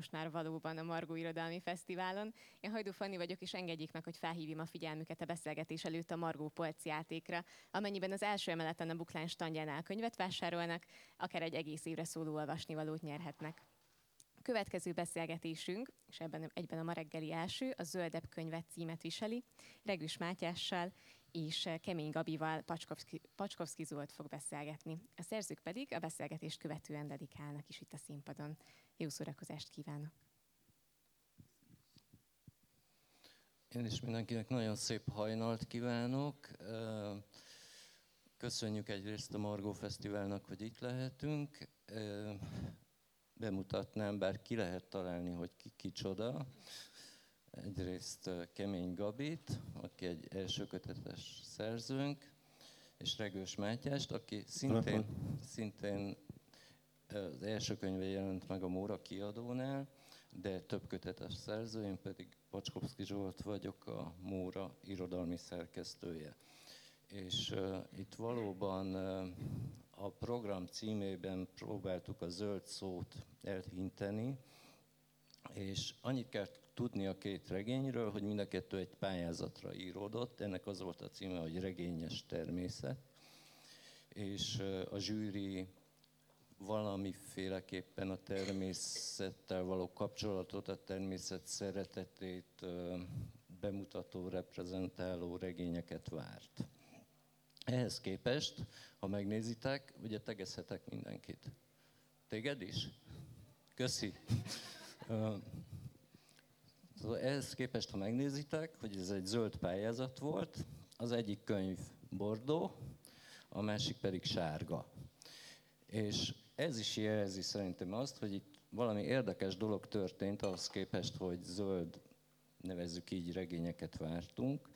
most már valóban a Margó Irodalmi Fesztiválon. Én Hajdú Fanni vagyok, és engedjék meg, hogy felhívjam a figyelmüket a beszélgetés előtt a Margó Polc játékra, amennyiben az első emeleten a Buklán standjánál könyvet vásárolnak, akár egy egész évre szóló olvasnivalót nyerhetnek. Következő beszélgetésünk, és ebben egyben a ma reggeli első, a Zöldebb könyvet címet viseli, Regüs Mátyással és Kemény Gabival Pacskovszki, Pacskovszki Zolt fog beszélgetni. A szerzők pedig a beszélgetést követően dedikálnak is itt a színpadon. Jó szórakozást kívánok! Én is mindenkinek nagyon szép hajnalt kívánok. Köszönjük egyrészt a Margó Fesztiválnak, hogy itt lehetünk bemutatnám, bár ki lehet találni, hogy ki kicsoda. Egyrészt Kemény Gabit, aki egy első kötetes szerzőnk, és Regős Mátyást, aki szintén, szintén az első könyve jelent meg a Móra kiadónál, de több kötetes szerző, én pedig Pacskovszki Zsolt vagyok, a Móra irodalmi szerkesztője. És uh, itt valóban uh, a program címében próbáltuk a zöld szót elhinteni, és annyit kell tudni a két regényről, hogy mind a kettő egy pályázatra íródott, ennek az volt a címe, hogy Regényes természet, és a zsűri valamiféleképpen a természettel való kapcsolatot, a természet szeretetét bemutató, reprezentáló regényeket várt. Ehhez képest, ha megnézitek, ugye tegezhetek mindenkit. Téged is? Köszi. Szóval ehhez képest, ha megnézitek, hogy ez egy zöld pályázat volt, az egyik könyv bordó, a másik pedig sárga. És ez is jelzi szerintem azt, hogy itt valami érdekes dolog történt ahhoz képest, hogy zöld, nevezzük így, regényeket vártunk,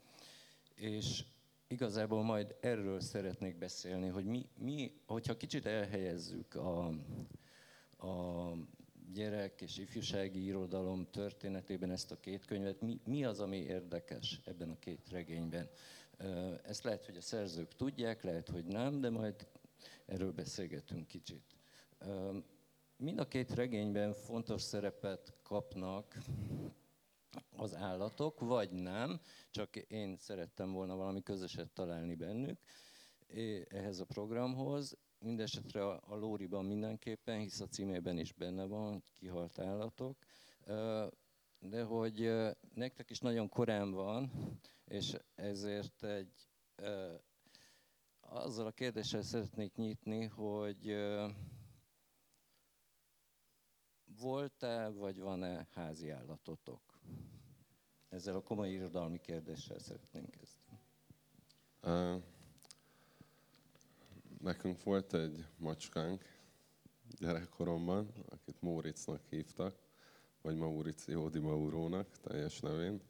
és igazából majd erről szeretnék beszélni, hogy mi, mi hogyha kicsit elhelyezzük a, a gyerek és ifjúsági irodalom történetében ezt a két könyvet, mi, mi az, ami érdekes ebben a két regényben. Ezt lehet, hogy a szerzők tudják, lehet, hogy nem, de majd erről beszélgetünk kicsit. Mind a két regényben fontos szerepet kapnak az állatok, vagy nem, csak én szerettem volna valami közöset találni bennük ehhez a programhoz. Mindenesetre a, Lóriban mindenképpen, hisz a címében is benne van, kihalt állatok. De hogy nektek is nagyon korán van, és ezért egy azzal a kérdéssel szeretnék nyitni, hogy volt-e, vagy van-e házi állatotok? Ezzel a komoly irodalmi kérdéssel szeretnénk kezdeni. Uh, nekünk volt egy macskánk gyerekkoromban, akit Móricnak hívtak, vagy Mauricio Di Maurónak teljes nevén,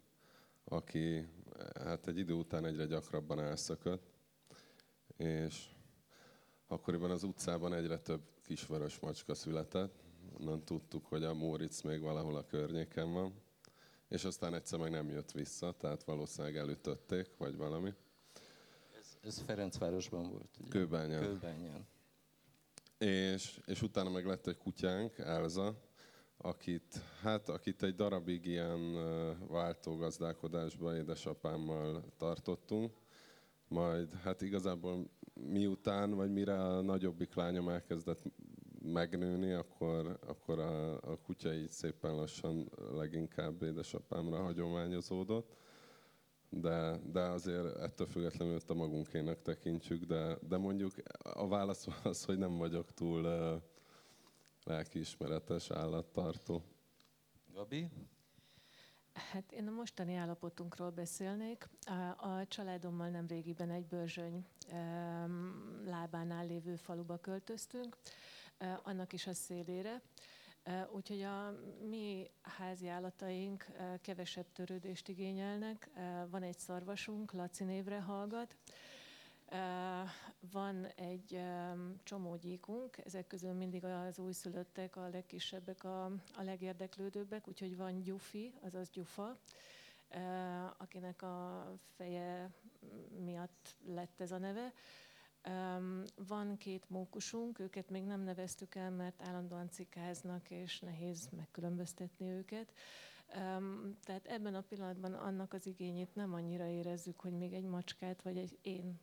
aki hát egy idő után egyre gyakrabban elszökött, és akkoriban az utcában egyre több kisvörös macska született, onnan tudtuk, hogy a Móricz még valahol a környéken van, és aztán egyszer meg nem jött vissza, tehát valószínűleg elütötték, vagy valami. Ez, ez Ferencvárosban volt, ugye? Kőbányán. Kőbányán. És, és utána meg lett egy kutyánk, Elza, akit, hát, akit egy darabig ilyen váltógazdálkodásban édesapámmal tartottunk, majd hát igazából miután, vagy mire a nagyobbik lányom elkezdett megnőni, akkor, akkor a, a kutya így szépen lassan leginkább édesapámra hagyományozódott. De, de azért ettől függetlenül a magunkének tekintjük, de, de mondjuk a válasz az, hogy nem vagyok túl uh, lelkiismeretes állattartó. Gabi? Hát én a mostani állapotunkról beszélnék. A, a családommal nem régiben egy bőrzsöny um, lábánál lévő faluba költöztünk annak is a szélére. Úgyhogy a mi házi állataink kevesebb törődést igényelnek. Van egy szarvasunk, Laci névre hallgat. Van egy csomó gyíkunk, ezek közül mindig az újszülöttek, a legkisebbek, a, a legérdeklődőbbek, úgyhogy van Gyufi, azaz Gyufa, akinek a feje miatt lett ez a neve. Van két mókusunk, őket még nem neveztük el, mert állandóan cikáznak, és nehéz megkülönböztetni őket. Tehát ebben a pillanatban annak az igényét nem annyira érezzük, hogy még egy macskát, vagy egy én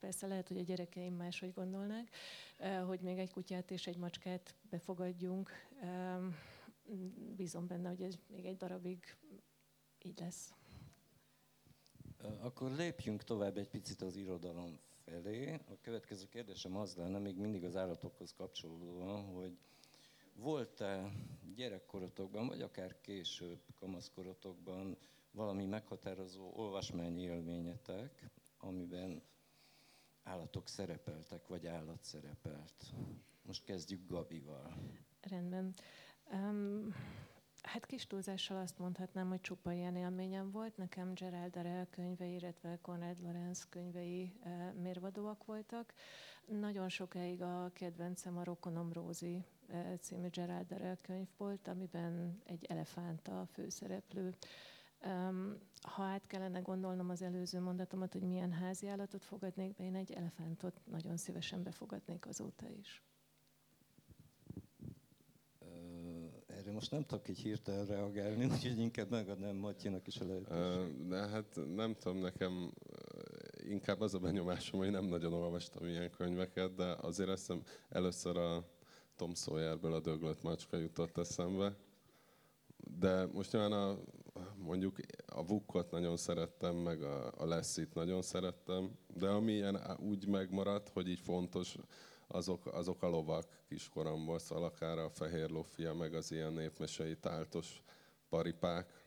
persze lehet, hogy a gyerekeim máshogy gondolnák, hogy még egy kutyát és egy macskát befogadjunk. Bízom benne, hogy ez még egy darabig így lesz. Akkor lépjünk tovább egy picit az irodalom felé. A következő kérdésem az lenne, még mindig az állatokhoz kapcsolódóan, hogy volt-e gyerekkorotokban, vagy akár később kamaszkorotokban valami meghatározó olvasmány élményetek, amiben állatok szerepeltek, vagy állat szerepelt? Most kezdjük Gabival. Rendben. Um, Hát kis túlzással azt mondhatnám, hogy csupa ilyen élményem volt. Nekem Gerald Arel könyvei, illetve Conrad Lorenz könyvei mérvadóak voltak. Nagyon sokáig a kedvencem a Rokonom Rózi című Gerald Arel könyv volt, amiben egy elefánt a főszereplő. Ha át kellene gondolnom az előző mondatomat, hogy milyen házi állatot fogadnék be, én egy elefántot nagyon szívesen befogadnék azóta is. Erre most nem tudok így hirtelen reagálni, úgyhogy inkább megadnám Matyinak is a lehetőséget. De hát nem tudom, nekem inkább az a benyomásom, hogy nem nagyon olvastam ilyen könyveket, de azért eszem, először a Tom Sawyerből a döglött macska jutott eszembe. De most nyilván a, mondjuk a Vukkot nagyon szerettem, meg a, a Lessit nagyon szerettem, de ami ilyen úgy megmaradt, hogy így fontos, azok, azok a lovak kiskoromból, szóval akár a Fehér Lofia, meg az ilyen népmesei táltos paripák,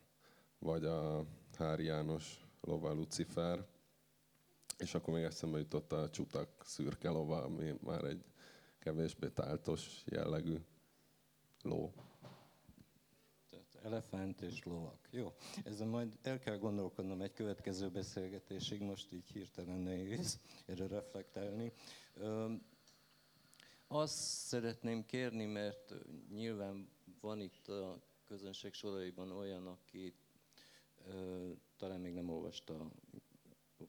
vagy a Hári János lova Lucifer, és akkor még eszembe jutott a csutak szürke lova, ami már egy kevésbé táltos jellegű ló. Tehát elefánt és lovak. Jó, ezzel majd el kell gondolkodnom egy következő beszélgetésig, most így hirtelen nehéz erre reflektálni. Azt szeretném kérni, mert nyilván van itt a közönség soraiban olyan, aki ö, talán még nem olvasta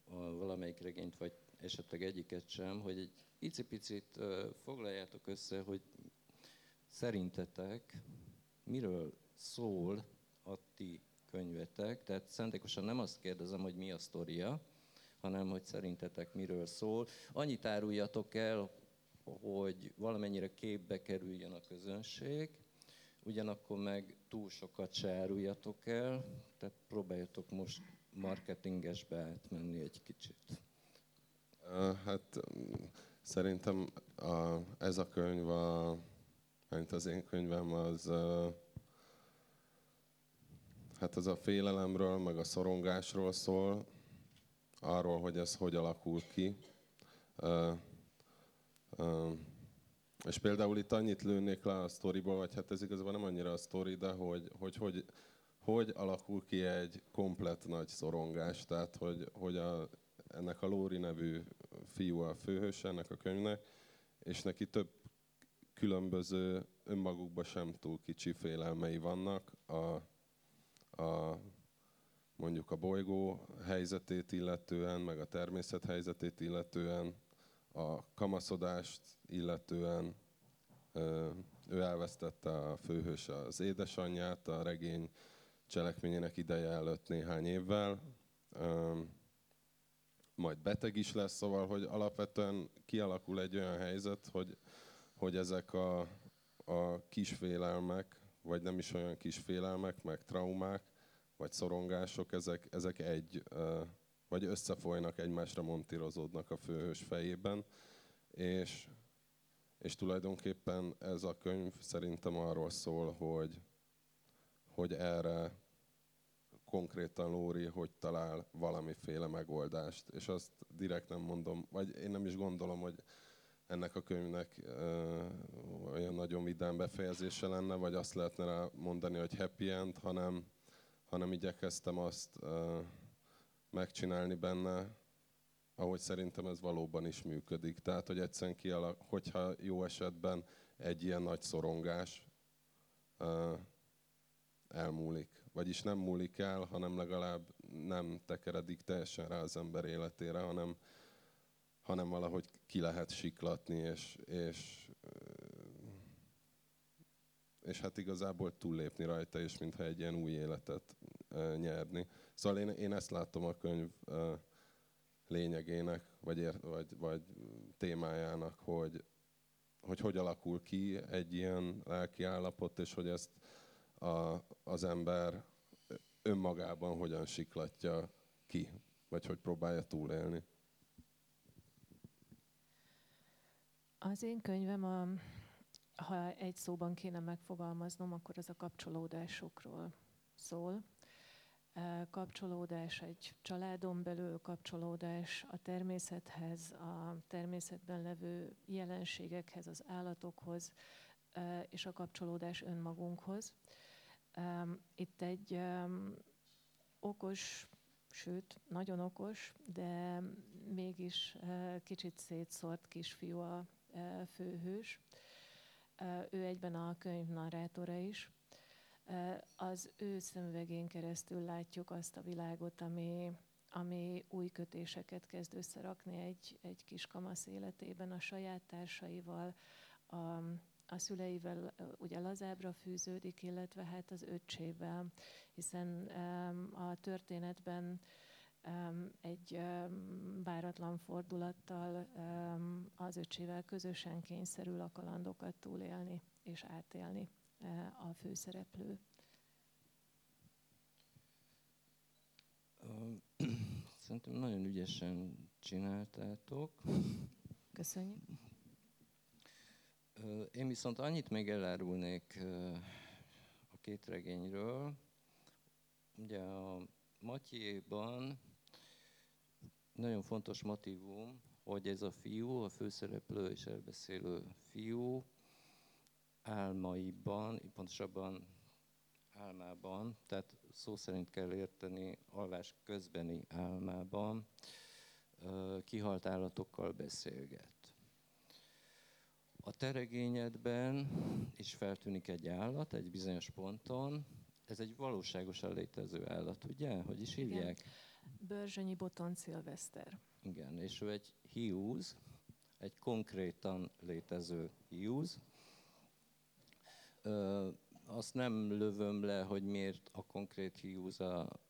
a valamelyik regényt, vagy esetleg egyiket sem, hogy egy icipicit ö, foglaljátok össze, hogy szerintetek miről szól a ti könyvetek. Tehát szándékosan nem azt kérdezem, hogy mi a sztoria, hanem hogy szerintetek miről szól. Annyit áruljatok el, hogy valamennyire képbe kerüljön a közönség, ugyanakkor meg túl sokat se áruljatok el, tehát próbáljatok most marketingesbe átmenni egy kicsit. Hát szerintem a, ez a könyv, a, mint az én könyvem, az hát az a félelemről, meg a szorongásról szól, arról, hogy ez hogy alakul ki. És például itt annyit lőnék le a sztoriból, vagy hát ez igazából nem annyira a sztori, de hogy hogy, hogy, hogy alakul ki egy komplet nagy szorongás. Tehát, hogy, hogy a, ennek a Lóri nevű fiú a főhős ennek a könyvnek, és neki több különböző önmagukban sem túl kicsi félelmei vannak. A, a, mondjuk a bolygó helyzetét illetően, meg a természet helyzetét illetően, a kamaszodást illetően ő elvesztette a főhős az édesanyját a regény cselekményének ideje előtt néhány évvel. Majd beteg is lesz, szóval, hogy alapvetően kialakul egy olyan helyzet, hogy, hogy ezek a, a kisfélelmek, vagy nem is olyan kisfélelmek, meg traumák, vagy szorongások, ezek, ezek egy vagy összefolynak, egymásra montírozódnak a főhős fejében, és, és tulajdonképpen ez a könyv szerintem arról szól, hogy, hogy erre konkrétan Lóri, hogy talál valamiféle megoldást. És azt direkt nem mondom, vagy én nem is gondolom, hogy ennek a könyvnek ö, olyan nagyon vidám befejezése lenne, vagy azt lehetne rá mondani, hogy happy end, hanem, hanem igyekeztem azt ö, megcsinálni benne, ahogy szerintem ez valóban is működik. Tehát, hogy egyszerűen kialak, hogyha jó esetben egy ilyen nagy szorongás elmúlik. Vagyis nem múlik el, hanem legalább nem tekeredik teljesen rá az ember életére, hanem, hanem valahogy ki lehet siklatni, és, és, és hát igazából túllépni rajta, és mintha egy ilyen új életet nyerni. Szóval én, én ezt látom a könyv lényegének, vagy, vagy, vagy témájának, hogy, hogy hogy alakul ki egy ilyen lelki állapot, és hogy ezt a, az ember önmagában hogyan siklatja ki, vagy hogy próbálja túlélni. Az én könyvem, a, ha egy szóban kéne megfogalmaznom, akkor az a kapcsolódásokról szól. Kapcsolódás egy családon belül, kapcsolódás a természethez, a természetben levő jelenségekhez, az állatokhoz, és a kapcsolódás önmagunkhoz. Itt egy okos, sőt, nagyon okos, de mégis kicsit szétszórt kisfiú a főhős. Ő egyben a könyv narrátora is. Az ő szemüvegén keresztül látjuk azt a világot, ami, ami új kötéseket kezd összerakni egy, egy kis kamasz életében a saját társaival, a, a szüleivel ugye lazábra fűződik, illetve hát az öccsével, hiszen a történetben egy váratlan fordulattal az öcsével közösen kényszerül a kalandokat túlélni és átélni a főszereplő. Szerintem nagyon ügyesen csináltátok. Köszönjük. Én viszont annyit még elárulnék a két regényről. Ugye a Matyéban nagyon fontos motivum, hogy ez a fiú, a főszereplő és elbeszélő fiú álmaiban, pontosabban álmában, tehát szó szerint kell érteni, alvás közbeni álmában kihalt állatokkal beszélget. A teregényedben is feltűnik egy állat egy bizonyos ponton, ez egy valóságosan létező állat, ugye? Hogy is hívják? Igen. Börzsönyi Boton Szilveszter. Igen, és ő egy hiúz, egy konkrétan létező hiúz. Azt nem lövöm le, hogy miért a konkrét hiúz a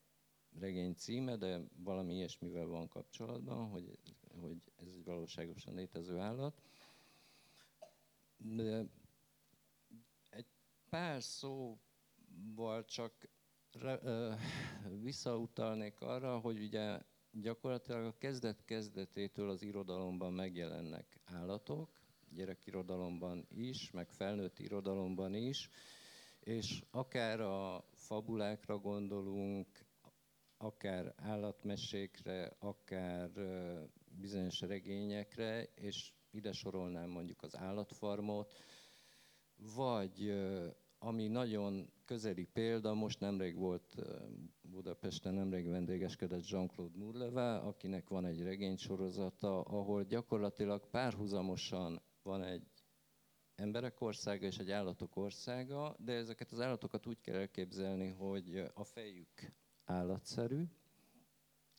regény címe, de valami ilyesmivel van kapcsolatban, hogy, hogy ez egy valóságosan létező állat. De egy pár szóval csak visszautalnék arra, hogy ugye gyakorlatilag a kezdet-kezdetétől az irodalomban megjelennek állatok, gyerekirodalomban is, meg felnőtt irodalomban is, és akár a fabulákra gondolunk, akár állatmesékre, akár bizonyos regényekre, és ide sorolnám mondjuk az állatfarmot, vagy ami nagyon közeli példa, most nemrég volt Budapesten, nemrég vendégeskedett Jean-Claude Mourleva, akinek van egy regénysorozata, ahol gyakorlatilag párhuzamosan van egy emberek országa és egy állatok országa, de ezeket az állatokat úgy kell elképzelni, hogy a fejük állatszerű,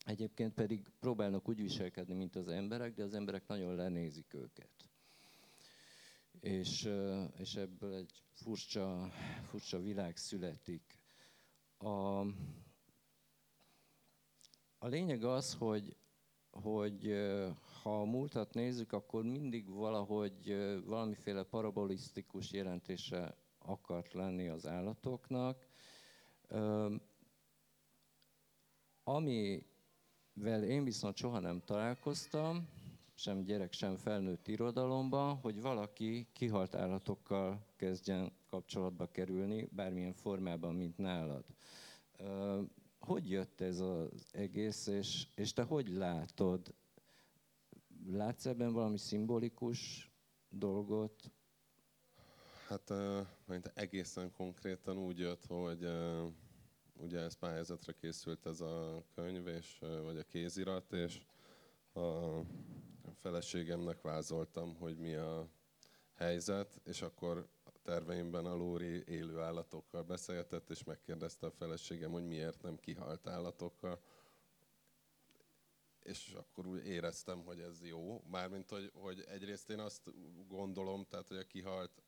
egyébként pedig próbálnak úgy viselkedni, mint az emberek, de az emberek nagyon lenézik őket és, és ebből egy furcsa, furcsa világ születik. A, a lényeg az, hogy, hogy ha a múltat nézzük, akkor mindig valahogy valamiféle parabolisztikus jelentése akart lenni az állatoknak. Amivel én viszont soha nem találkoztam, sem gyerek, sem felnőtt irodalomban, hogy valaki kihalt állatokkal kezdjen kapcsolatba kerülni, bármilyen formában, mint nálad. Hogy jött ez az egész, és, és te hogy látod? Látsz ebben valami szimbolikus dolgot? Hát mint egészen konkrétan úgy jött, hogy ugye ez pályázatra készült ez a könyv, és, vagy a kézirat, és a feleségemnek vázoltam, hogy mi a helyzet, és akkor terveimben a Lóri élő állatokkal beszélgetett, és megkérdezte a feleségem, hogy miért nem kihalt állatokkal. és akkor úgy éreztem, hogy ez jó. Mármint, hogy, hogy egyrészt én azt gondolom, tehát, hogy a kihalt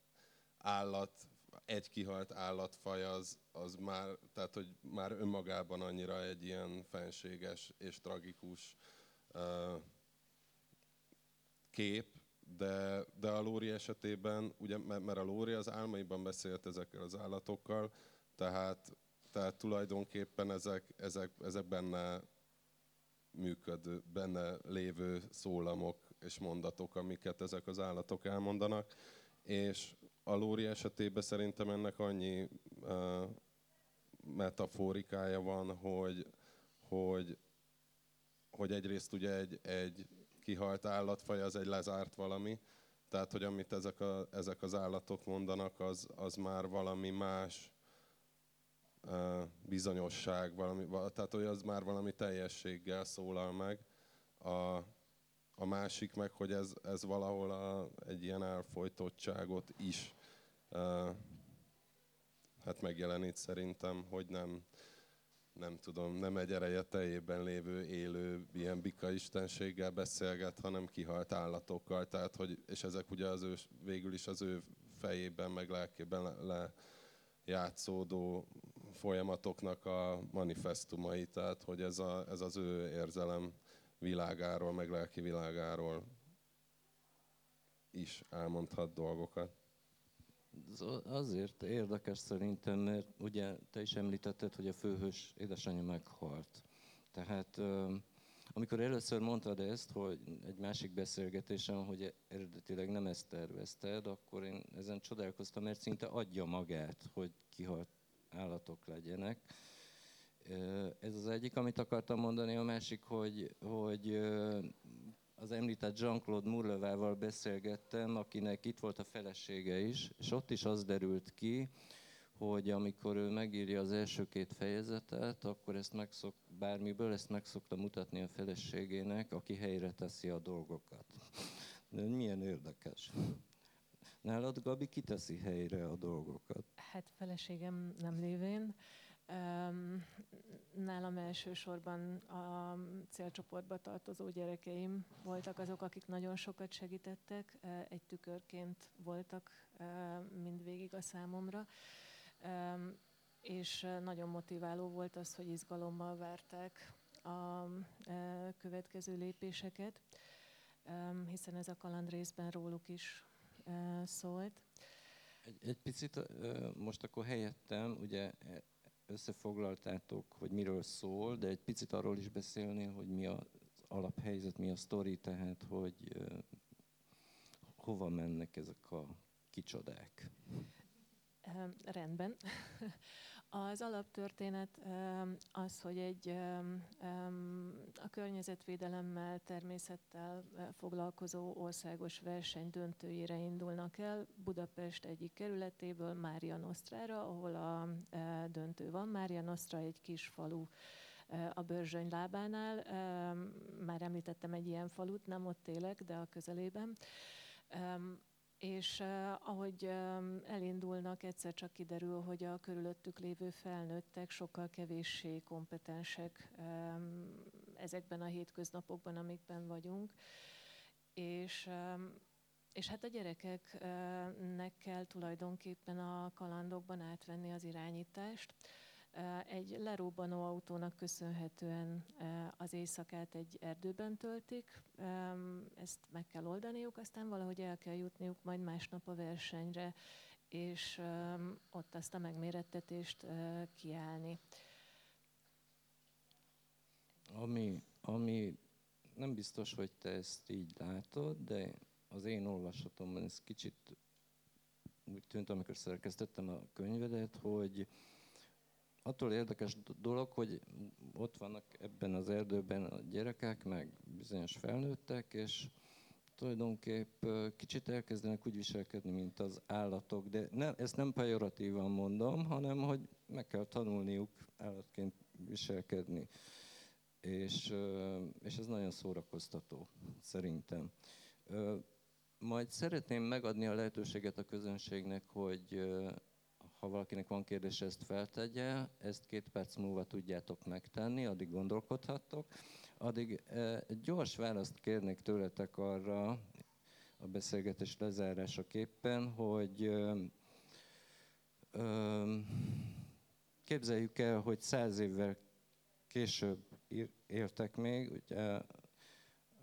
állat, egy kihalt állatfaj az, az már, tehát, hogy már önmagában annyira egy ilyen fenséges és tragikus uh, kép, de, de a Lóri esetében, ugye, mert a Lóri az álmaiban beszélt ezekkel az állatokkal, tehát, tehát tulajdonképpen ezek, ezek, ezek benne működő, benne lévő szólamok és mondatok, amiket ezek az állatok elmondanak, és a Lóri esetében szerintem ennek annyi uh, metaforikája van, hogy, hogy, hogy egyrészt ugye egy, egy kihalt állatfaj az egy lezárt valami, tehát hogy amit ezek, a, ezek az állatok mondanak, az, az már valami más bizonyosság, valami, tehát hogy az már valami teljességgel szólal meg. A, a másik meg, hogy ez, ez valahol a, egy ilyen elfolytottságot is uh, hát megjelenít szerintem, hogy nem, nem tudom, nem egy ereje teljében lévő, élő, ilyen bika istenséggel beszélget, hanem kihalt állatokkal, tehát, hogy, és ezek ugye az ő, végül is az ő fejében, meg lelkében le, le játszódó folyamatoknak a manifestumai, tehát hogy ez, a, ez az ő érzelem világáról, meg lelki világáról is elmondhat dolgokat. Azért érdekes szerintem, mert ugye te is említetted, hogy a főhős édesanyja meghalt. Tehát amikor először mondtad ezt, hogy egy másik beszélgetésen, hogy eredetileg nem ezt tervezted, akkor én ezen csodálkoztam, mert szinte adja magát, hogy kihalt állatok legyenek. Ez az egyik, amit akartam mondani, a másik, hogy, hogy az említett Jean-Claude Murlevával beszélgettem, akinek itt volt a felesége is, és ott is az derült ki, hogy amikor ő megírja az első két fejezetet, akkor ezt megszok, bármiből ezt meg szokta mutatni a feleségének, aki helyre teszi a dolgokat. De milyen érdekes. Nálad, Gabi, kiteszi helyre a dolgokat? Hát feleségem nem lévén. Nálam elsősorban a célcsoportba tartozó gyerekeim voltak azok, akik nagyon sokat segítettek, egy tükörként voltak mindvégig a számomra, és nagyon motiváló volt az, hogy izgalommal várták a következő lépéseket, hiszen ez a kaland részben róluk is szólt. Egy, egy picit most akkor helyettem, ugye összefoglaltátok, hogy miről szól, de egy picit arról is beszélni, hogy mi az alaphelyzet, mi a sztori, tehát hogy hova mennek ezek a kicsodák. Rendben. Az alaptörténet az, hogy egy a környezetvédelemmel, természettel foglalkozó országos verseny döntőjére indulnak el Budapest egyik kerületéből Mária Nosztrára, ahol a döntő van. Mária Nosztra egy kis falu a Börzsöny lábánál. Már említettem egy ilyen falut, nem ott élek, de a közelében és uh, ahogy um, elindulnak, egyszer csak kiderül, hogy a körülöttük lévő felnőttek sokkal kevéssé kompetensek um, ezekben a hétköznapokban, amikben vagyunk. És, um, és hát a gyerekeknek kell tulajdonképpen a kalandokban átvenni az irányítást. Egy lerobbanó autónak köszönhetően az éjszakát egy erdőben töltik, ezt meg kell oldaniuk, aztán valahogy el kell jutniuk majd másnap a versenyre, és ott azt a megmérettetést kiállni. Ami, ami nem biztos, hogy te ezt így látod, de az én olvasatomban ez kicsit úgy tűnt, amikor szerkesztettem a könyvedet, hogy attól érdekes dolog, hogy ott vannak ebben az erdőben a gyerekek, meg bizonyos felnőttek, és tulajdonképp kicsit elkezdenek úgy viselkedni, mint az állatok, de ne, ezt nem pejoratívan mondom, hanem hogy meg kell tanulniuk állatként viselkedni. És, és ez nagyon szórakoztató, szerintem. Majd szeretném megadni a lehetőséget a közönségnek, hogy ha valakinek van kérdés, ezt feltegye, ezt két perc múlva tudjátok megtenni, addig gondolkodhattok. addig egy gyors választ kérnék tőletek arra a beszélgetés lezárásaképpen, hogy képzeljük el, hogy száz évvel később értek még. Ugye,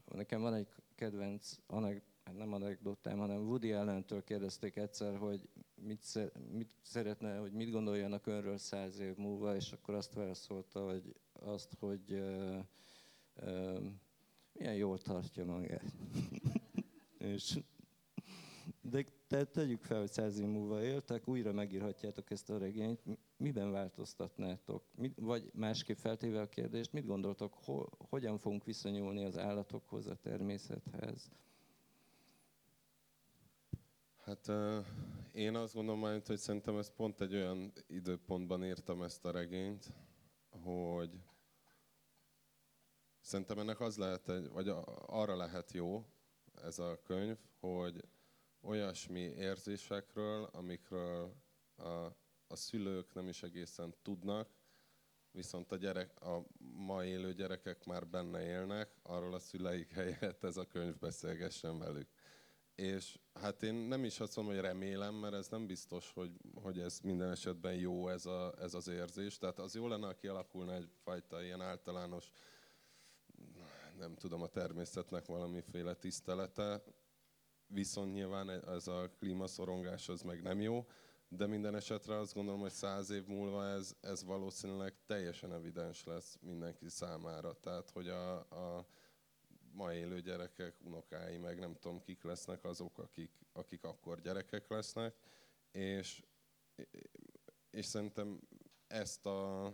nekem van egy kedvenc anek, nem anekdotám, hanem Woody Allen-től kérdezték egyszer, hogy mit, szer, mit szeretne, hogy mit gondoljanak önről száz év múlva, és akkor azt válaszolta, hogy azt, hogy uh, uh, milyen jól tartja magát. és de te, tegyük fel, hogy száz év múlva éltek, újra megírhatjátok ezt a regényt, miben változtatnátok? Mit, vagy másképp feltéve a kérdést, mit gondoltok, ho, hogyan fogunk viszonyulni az állatokhoz, a természethez? Hát uh, én azt gondolom, hogy szerintem ez pont egy olyan időpontban írtam ezt a regényt, hogy szerintem ennek az lehet, egy, vagy arra lehet jó ez a könyv, hogy olyasmi érzésekről, amikről a, a szülők nem is egészen tudnak, viszont a, gyerek, a ma élő gyerekek már benne élnek, arról a szüleik helyett ez a könyv beszélgessen velük. És hát én nem is azt mondom, hogy remélem, mert ez nem biztos, hogy, hogy ez minden esetben jó ez, a, ez az érzés. Tehát az jó lenne, ha kialakulna egyfajta ilyen általános, nem tudom, a természetnek valamiféle tisztelete, viszont nyilván ez a klímaszorongás az meg nem jó, de minden esetre azt gondolom, hogy száz év múlva ez, ez valószínűleg teljesen evidens lesz mindenki számára. Tehát, hogy a, a ma élő gyerekek, unokái, meg nem tudom kik lesznek azok, akik, akik akkor gyerekek lesznek, és, és szerintem ezt a,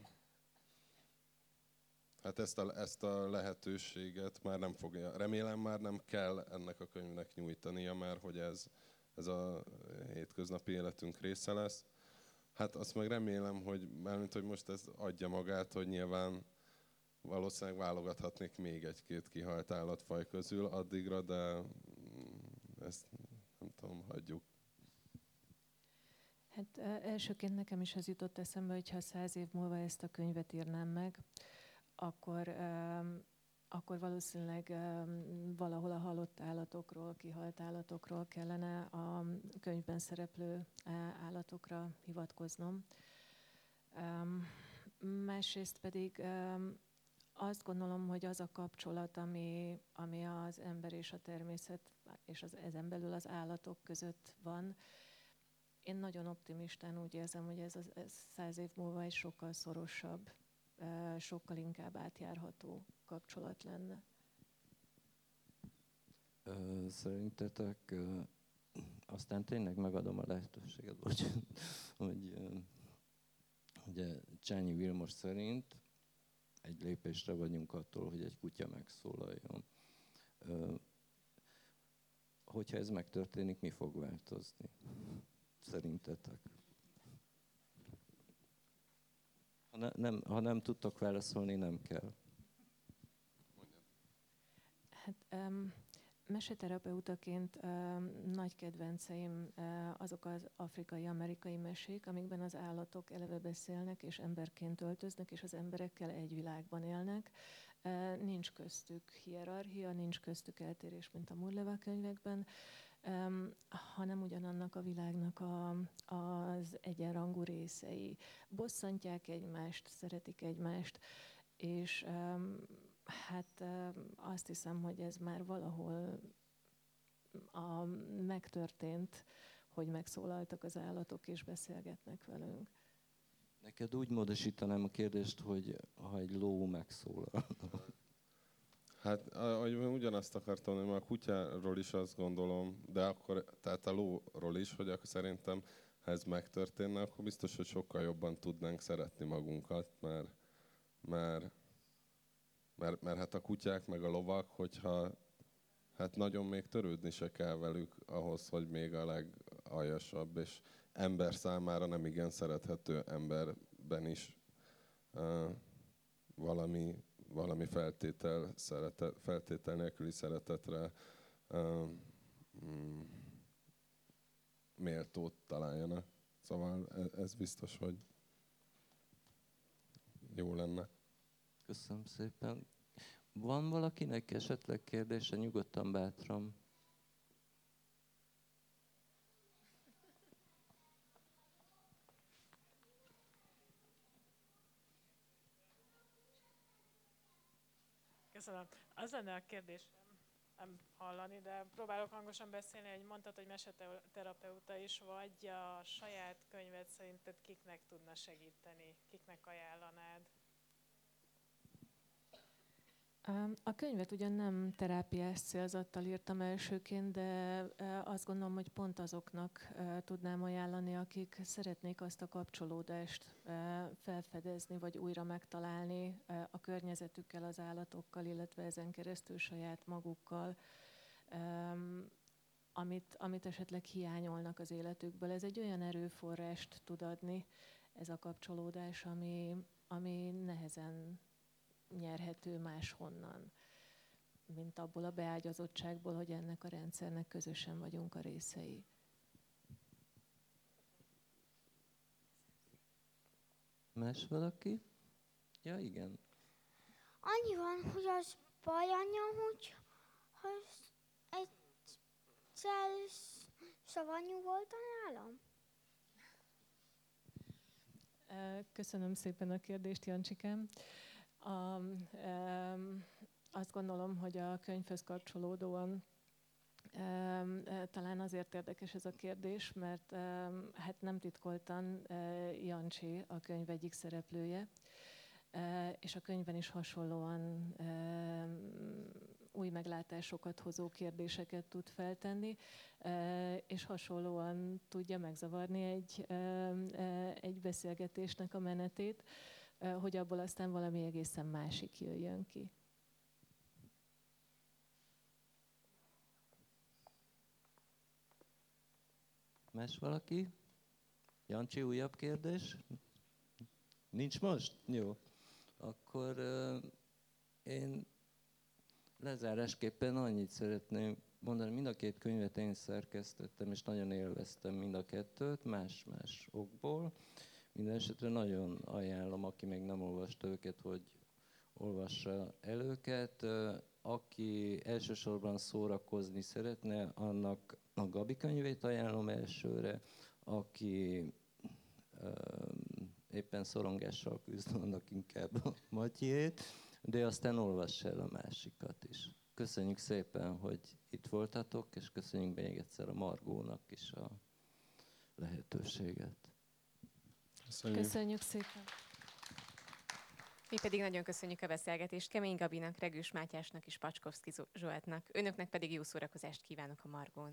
hát ezt a, ezt a lehetőséget már nem fogja, remélem már nem kell ennek a könyvnek nyújtania, mert hogy ez, ez a hétköznapi életünk része lesz. Hát azt meg remélem, hogy, mert hogy most ez adja magát, hogy nyilván valószínűleg válogathatnék még egy-két kihalt állatfaj közül addigra, de mm, ezt nem tudom, hagyjuk. Hát elsőként nekem is az jutott eszembe, hogy ha száz év múlva ezt a könyvet írnám meg, akkor, akkor valószínűleg valahol a halott állatokról, kihalt állatokról kellene a könyvben szereplő állatokra hivatkoznom. Másrészt pedig azt gondolom, hogy az a kapcsolat, ami, ami az ember és a természet, és az, ezen belül az állatok között van, én nagyon optimistán úgy érzem, hogy ez, ez száz év múlva egy sokkal szorosabb, sokkal inkább átjárható kapcsolat lenne. Szerintetek aztán tényleg megadom a lehetőséget, hogy, hogy ugye Csányi Vilmos szerint egy lépésre vagyunk attól, hogy egy kutya megszólaljon. Hogyha ez megtörténik, mi fog változni? Szerintetek? Ha, ne, nem, ha nem tudtok válaszolni, nem kell. Hát um, Meseterapeutaként nagy kedvenceim azok az afrikai-amerikai mesék, amikben az állatok eleve beszélnek, és emberként öltöznek, és az emberekkel egy világban élnek. Nincs köztük hierarchia, nincs köztük eltérés, mint a Murleva könyvekben, hanem ugyanannak a világnak a, az egyenrangú részei. Bosszantják egymást, szeretik egymást, és Hát azt hiszem, hogy ez már valahol a, megtörtént, hogy megszólaltak az állatok és beszélgetnek velünk. Neked úgy módosítanám a kérdést, hogy ha egy ló megszólal. Hát ugyanazt akartam, hogy a kutyáról is azt gondolom, de akkor, tehát a lóról is, hogy akkor szerintem, ha ez megtörténne, akkor biztos, hogy sokkal jobban tudnánk szeretni magunkat, mert, mert mert, mert hát a kutyák meg a lovak, hogyha hát nagyon még törődni se kell velük ahhoz, hogy még a legaljasabb, és ember számára nem igen szerethető emberben is uh, valami, valami feltétel, szeretet, feltétel nélküli szeretetre uh, mm, méltót találjanak. Szóval ez, ez biztos, hogy jó lenne. Köszönöm szépen. Van valakinek esetleg kérdése? Nyugodtan bátran. Köszönöm. Az lenne a kérdés, nem hallani, de próbálok hangosan beszélni, hogy mondtad, hogy meseterapeuta is vagy, a saját könyved szerinted kiknek tudna segíteni, kiknek ajánlanád? A könyvet ugyan nem terápiás célzattal írtam elsőként, de azt gondolom, hogy pont azoknak tudnám ajánlani, akik szeretnék azt a kapcsolódást felfedezni, vagy újra megtalálni a környezetükkel, az állatokkal, illetve ezen keresztül saját magukkal, amit, amit esetleg hiányolnak az életükből. Ez egy olyan erőforrást tud adni, ez a kapcsolódás, ami, ami nehezen nyerhető máshonnan, mint abból a beágyazottságból, hogy ennek a rendszernek közösen vagyunk a részei. Más valaki? Ja, igen. Annyi van, hogy az baj anyja, hogy, hogy egyszer savanyú volt a nálam. Köszönöm szépen a kérdést, Jancsikám. A, azt gondolom, hogy a könyvhöz kapcsolódóan e, talán azért érdekes ez a kérdés, mert hát nem titkoltan e, Jancsi a könyv egyik szereplője, e, és a könyvben is hasonlóan új meglátásokat hozó kérdéseket tud feltenni, és hasonlóan tudja megzavarni egy, egy beszélgetésnek a menetét hogy abból aztán valami egészen másik jöjjön ki. Más valaki? Jancsi, újabb kérdés? Nincs most? Jó. Akkor uh, én lezárásképpen annyit szeretném mondani, mind a két könyvet én szerkesztettem, és nagyon élveztem mind a kettőt, más-más okból. Minden nagyon ajánlom, aki még nem olvasta őket, hogy olvassa el őket. Aki elsősorban szórakozni szeretne, annak a Gabi könyvét ajánlom elsőre. Aki éppen szorongással küzd, annak inkább a Matyét, de aztán olvass el a másikat is. Köszönjük szépen, hogy itt voltatok, és köszönjük még egyszer a Margónak is a lehetőséget. Köszönjük. Köszönjük szépen. Mi pedig nagyon köszönjük a beszélgetést Kemény Gabinak, Regős Mátyásnak és Pacskovszki Zsoltnak. Önöknek pedig jó szórakozást kívánok a Margón.